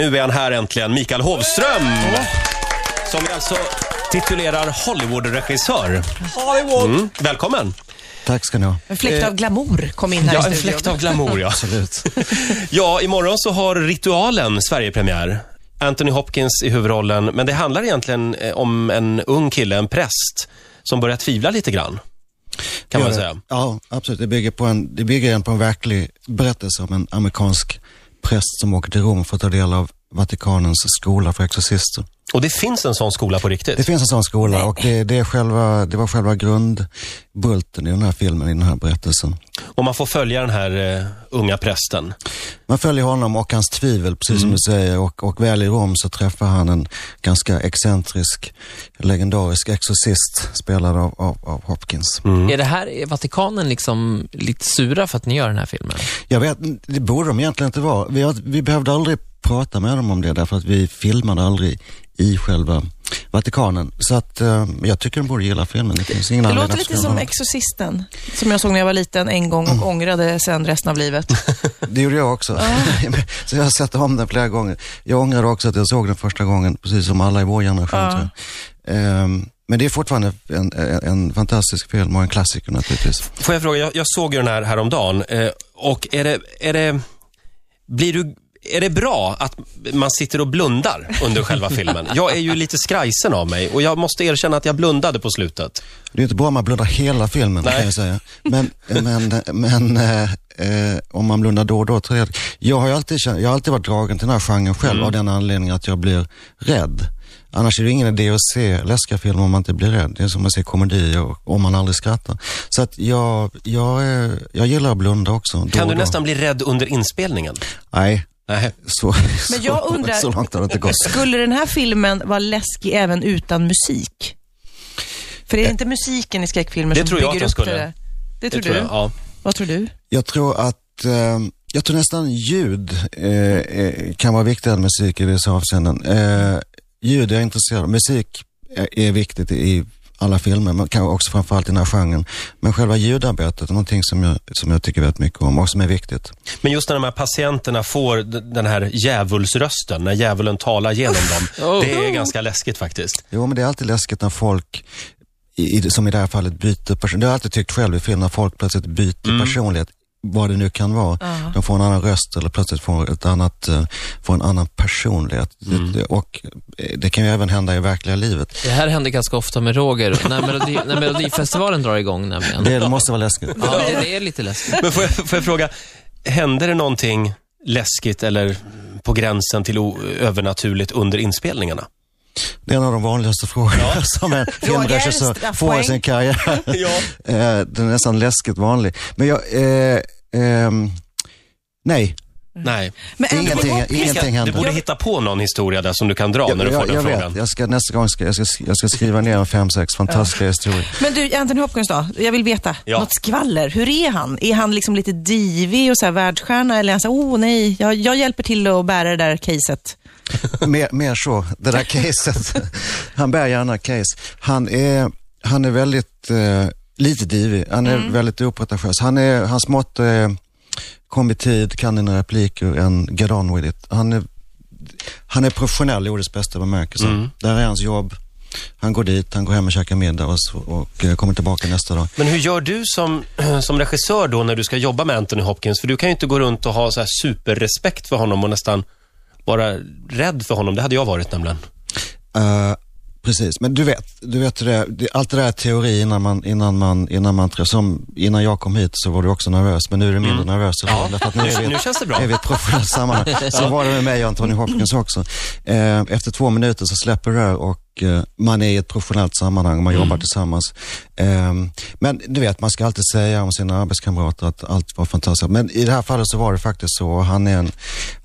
Nu är han här äntligen, Mikael Hovström. Som vi alltså titulerar Hollywood-regissör. Hollywood! Mm. Välkommen. Tack ska ni ha. En fläkt av glamour kom in här Ja, i en studion. fläkt av glamour, ja. Absolut. Ja, imorgon så har Ritualen Sverigepremiär. Anthony Hopkins i huvudrollen, men det handlar egentligen eh, om en ung kille, en präst, som börjar tvivla lite grann. Kan man Gör det. säga. Ja, absolut. Det bygger, på en, det bygger en på en verklig berättelse om en amerikansk präst som åker till Rom för att ta del av Vatikanens skola för exorcister. Och det finns en sån skola på Det riktigt. finns en sån skola och det, det, är själva, det var själva grundbulten i den här filmen, i den här berättelsen. Och man får följa den här eh, unga prästen. Man följer honom och hans tvivel, precis som du säger, och, och väl i Rom så träffar han en ganska excentrisk, legendarisk exorcist spelad av, av, av Hopkins. Är det här, är Vatikanen liksom lite sura för att ni gör den här filmen? Jag vet, det borde de egentligen inte vara. Vi, har, vi behövde aldrig prata med dem om det därför att vi filmade aldrig i själva Vatikanen. Så att eh, jag tycker de borde gilla filmen. Det finns ingen Det låter lite som dem. Exorcisten, som jag såg när jag var liten en gång och ångrade sen resten av livet. Det gjorde jag också. så jag har sett om den flera gånger. Jag ångrade också att jag såg den första gången, precis som alla i vår generation jag. Ehm, men det är fortfarande en, en, en fantastisk film och en klassiker naturligtvis. Får jag fråga, jag, jag såg ju den här häromdagen eh, och är det, är det, blir du, är det bra att man sitter och blundar under själva filmen? Jag är ju lite skrajsen av mig och jag måste erkänna att jag blundade på slutet. Det är inte bra om man blundar hela filmen, Nej. kan jag säga. Men, men, men eh, eh, om man blundar då och då, tror jag. Jag har ju alltid, känt, jag har alltid varit dragen till den här genren själv Mm. av den anledningen att jag blir rädd. Annars är det ingen idé att se läskiga filmer om man inte blir rädd. Det är som att se komedier om man aldrig skrattar. Så att jag, jag, jag gillar att blunda också. Kan du då. nästan bli rädd under inspelningen? Nej, Nej. så, Men jag så, undrar- så långt har det inte gått. Skulle den här filmen vara läskig även utan musik? För är det inte musiken i skräckfilmer Det som tror jag bygger att upp den skulle. det? Det Det tror tror du? jag, ja. Vad tror du? Jag tror att, eh, jag tror nästan ljud eh, eh, kan vara viktigare än musik i vissa avseenden. Eh, ljud är jag intresserad av. Musik är, är viktigt i alla filmer, men kanske också framförallt i den här genren. Men själva ljudarbetet är någonting som jag, som jag tycker väldigt mycket om och som är viktigt. Men just när de här patienterna får den här djävulsrösten, när djävulen talar genom dem, Oh. det är ganska läskigt faktiskt. Jo, men det är alltid läskigt när folk, i, som i det här fallet, byter person. Det har jag alltid tyckt själv i film, när folk plötsligt byter personlighet, vad det nu kan vara. Ja. De får en annan röst eller plötsligt får, ett annat, eh, får en annan personlighet. Det, och eh, det kan ju även hända i verkliga livet. Det här händer ganska ofta med Roger, när, Melodi, när Melodifestivalen drar igång nämligen. Det, det måste vara läskigt. Ja, det, det är lite läskigt. Men får jag, får jag fråga, hände det någonting läskigt eller på gränsen till övernaturligt under inspelningarna? Det är en av de vanligaste frågorna som en filmregissör får i sin karriär. Ja. Eh, Den är nästan läskigt vanlig. Men jag, eh, ehm, nej, Nej. Men ingenting, Hopkins- ingenting Du händer. borde hitta på någon historia där som du kan dra när du får den jag frågan. vet, jag ska, nästa gång ska jag, ska, jag ska skriva ner en fem, sex fantastiska historier. Men du, Anthony Hopkins då? Jag vill veta. Ja. Något skvaller. Hur är han? Är han liksom lite divig och så här världsstjärna eller är han så här, oh nej, jag, jag hjälper till att bära det där caset? Mer, mer så, det där caset. Han bär gärna case. Han är, han är väldigt, eh, lite divig. Han är väldigt opretentiös. Han är, hans motto är kom i tid, kan dina repliker and get on with it. Han är, han är professionell i ordets bästa bemärkelse. Det här är hans jobb. Han går dit, han går hem och käkar middag och, så, och eh, kommer tillbaka nästa dag. Men hur gör du som, som regissör då när du ska jobba med Anthony Hopkins? För du kan ju inte gå runt och ha så här superrespekt för honom och nästan vara rädd för honom. Det hade jag varit nämligen. Eh, precis, men du vet, du vet det, det, allt det där är teori innan man, innan man, innan man, som innan jag kom hit så var du också nervös, men nu är du mindre nervös. Ja. Därför att nu, är vi, Nu känns det bra. är vi ett professionellt sammanhang. Så var det med mig och Anthony Hopkins också. Eh, efter två minuter så släpper det och eh, man är i ett professionellt sammanhang och man jobbar tillsammans. Eh, men du vet, man ska alltid säga om sina arbetskamrater att allt var fantastiskt. Men i det här fallet så var det faktiskt så. Han är, en,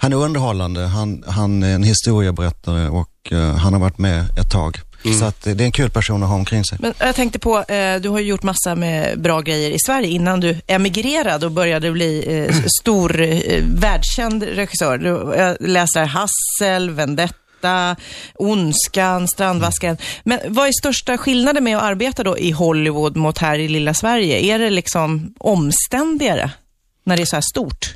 han är underhållande, han, han är en historieberättare och eh, han har varit med ett tag. Så att, det är en kul person att ha omkring sig. Men jag tänkte på, eh, du har ju gjort massa med bra grejer i Sverige innan du emigrerade och började bli eh, stor, eh, världskänd regissör. Du, jag läser Hassel, Vendetta, Ondskan, Strandvaskaren. Men vad är största skillnaden med att arbeta då i Hollywood mot här i lilla Sverige? Är det liksom omständigare när det är så här stort?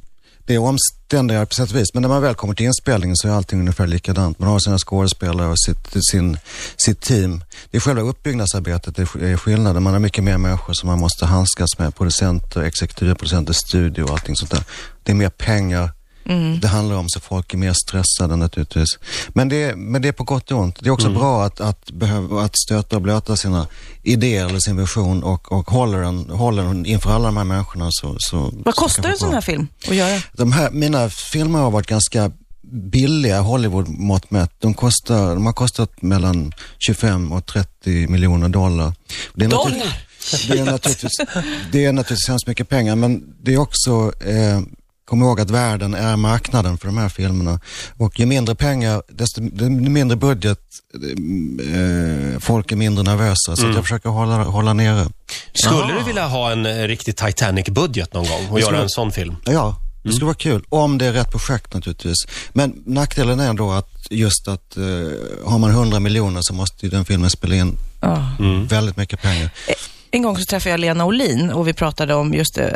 Det är omständigare på sätt och vis. Men när man väl kommer till inspelningen så är allting ungefär likadant. Man har sina skådespelare och sitt, sin, sitt team. Det är själva uppbyggnadsarbetet det är skillnaden. Man har mycket mer människor som man måste handskas med. Producenter, exekutivproducenter, studio och allting sånt där. Det är mer pengar. Det handlar om så folk är mer stressade naturligtvis. Men det, men det är på gott och ont. Det är också bra att, att, behöva, att stöta och blöta sina idéer eller sin vision och, och håller, den, håller den inför alla de här människorna. Så, så, Vad så kostar en sån här film att göra? De här, mina filmer har varit ganska billiga Hollywood-mått mätt. De, kostar, de har kostat mellan 25 och 30 miljoner dollar. Det är Dollar? Det är naturligtvis, det är naturligtvis hemskt mycket pengar, men det är också, eh, kom ihåg att världen är marknaden för de här filmerna. Och ju mindre pengar, desto mindre budget, eh, folk är mindre nervösa. Så att jag försöker hålla, hålla nere. Skulle du vilja ha en eh, riktig Titanic-budget någon gång och göra en sån film? Ja, det skulle vara kul. Om det är rätt projekt naturligtvis. Men nackdelen är då att just att eh, har man 100 miljoner så måste ju den filmen spela in Ja. väldigt mycket pengar. En gång så träffade jag Lena Olin och vi pratade om just eh,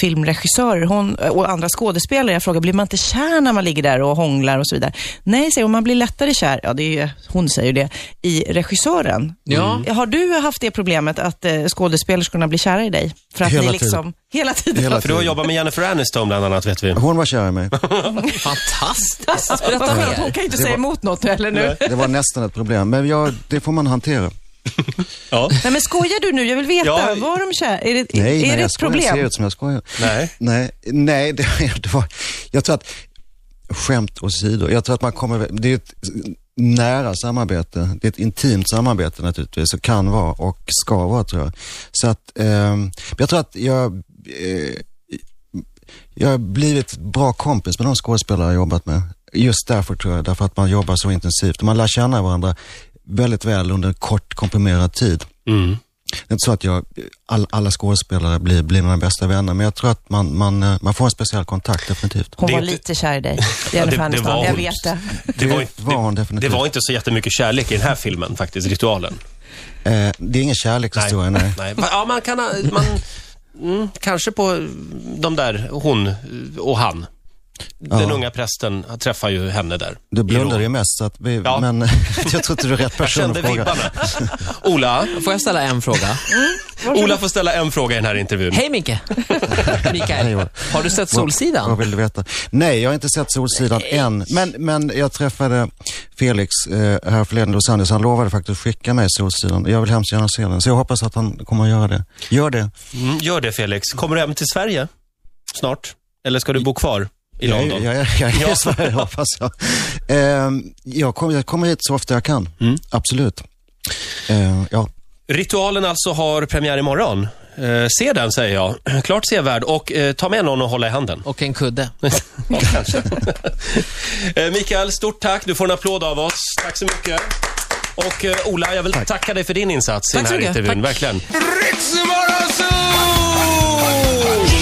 filmregissörer hon, och andra skådespelare. Jag frågade, blir man inte kär när man ligger där och hånglar och så vidare? Nej, säger hon, man blir lättare kär, ja det är ju, hon säger det, i regissören. Ja. Har du haft det problemet att eh, skådespelerskorna blir kära i dig? För att Hela ni liksom, hela tiden. Hela För du har jobbat med Jennifer Aniston bland annat, vet vi. Hon var kär i mig. Fantastiskt. Berätta skönt, hon mer. kan ju inte Det säga var- emot något heller nu. Det var nästan ett problem. Men ja, det får man hantera. Ja. Nej men skojar du nu? Jag vill veta, Ja. var de kär? Är det, Nej, är nej det ett skojar. Jag ser problem? ut som jag skojar. Nej. Nej, nej det, det var, jag tror att, skämt åsido, jag tror att man kommer, det är ett nära samarbete, det är ett intimt samarbete naturligtvis och kan vara och ska vara tror jag. Så att, ehm, jag tror att jag, eh, jag har blivit bra kompis med de skådespelare jag har jobbat med. Just därför tror jag, därför att man jobbar så intensivt. Man lär känna varandra väldigt väl under en kort komprimerad tid. Mm. Det är inte så att jag, all, alla skådespelare blir, blir mina bästa vänner, men jag tror att man, man, eh, man får en speciell kontakt definitivt. Hon Det var inte- lite kär i dig, det- Jennifer det Aniston. var Jag hon. vet det. Det var, inte, var hon det, definitivt. det var inte så jättemycket kärlek i den här filmen faktiskt, ritualen. Eh, det är ingen kärlekshistoria, nej. Nej. Ja, man kan, man, mm, kanske på de där, hon och han. Den Ja. unga prästen träffar ju henne där. Du I blundar ju mest, så att vi, Ja. men jag tror inte du är rätt person att fråga. vibbarna. Ola, Får jag ställa en fråga? Ola får ställa en fråga i den här intervjun. Hej Micke! Mikael, vad- har du sett Vad Solsidan? vill du veta? Nej, jag har inte sett Solsidan än. Men, men jag träffade Felix eh, här förleden i Los Angeles. Han lovade faktiskt att skicka mig Solsidan. Jag vill hemskt gärna se den, så jag hoppas att han kommer att göra det. Gör det. Mm, gör det Felix. Kommer du hem till Sverige snart? Eller ska du bo kvar i Jag, London? jag, jag, jag är Ja. i Sverige, hoppas jag. Eh, jag, kommer, jag kommer hit så ofta jag kan. Mm. Absolut. Eh, ja. Ritualen alltså har premiär imorgon. Eh, se den säger jag. Klart sevärd och eh, ta med någon och hålla i handen. Och en kudde. Ja, kanske. eh, Mikael, stort tack. Du får en applåd av oss. Tack så mycket. Och eh, Ola, jag vill tacka dig för din insats Tack i den här mycket. intervjun. Tack. Verkligen. Ritzmorgonzoo!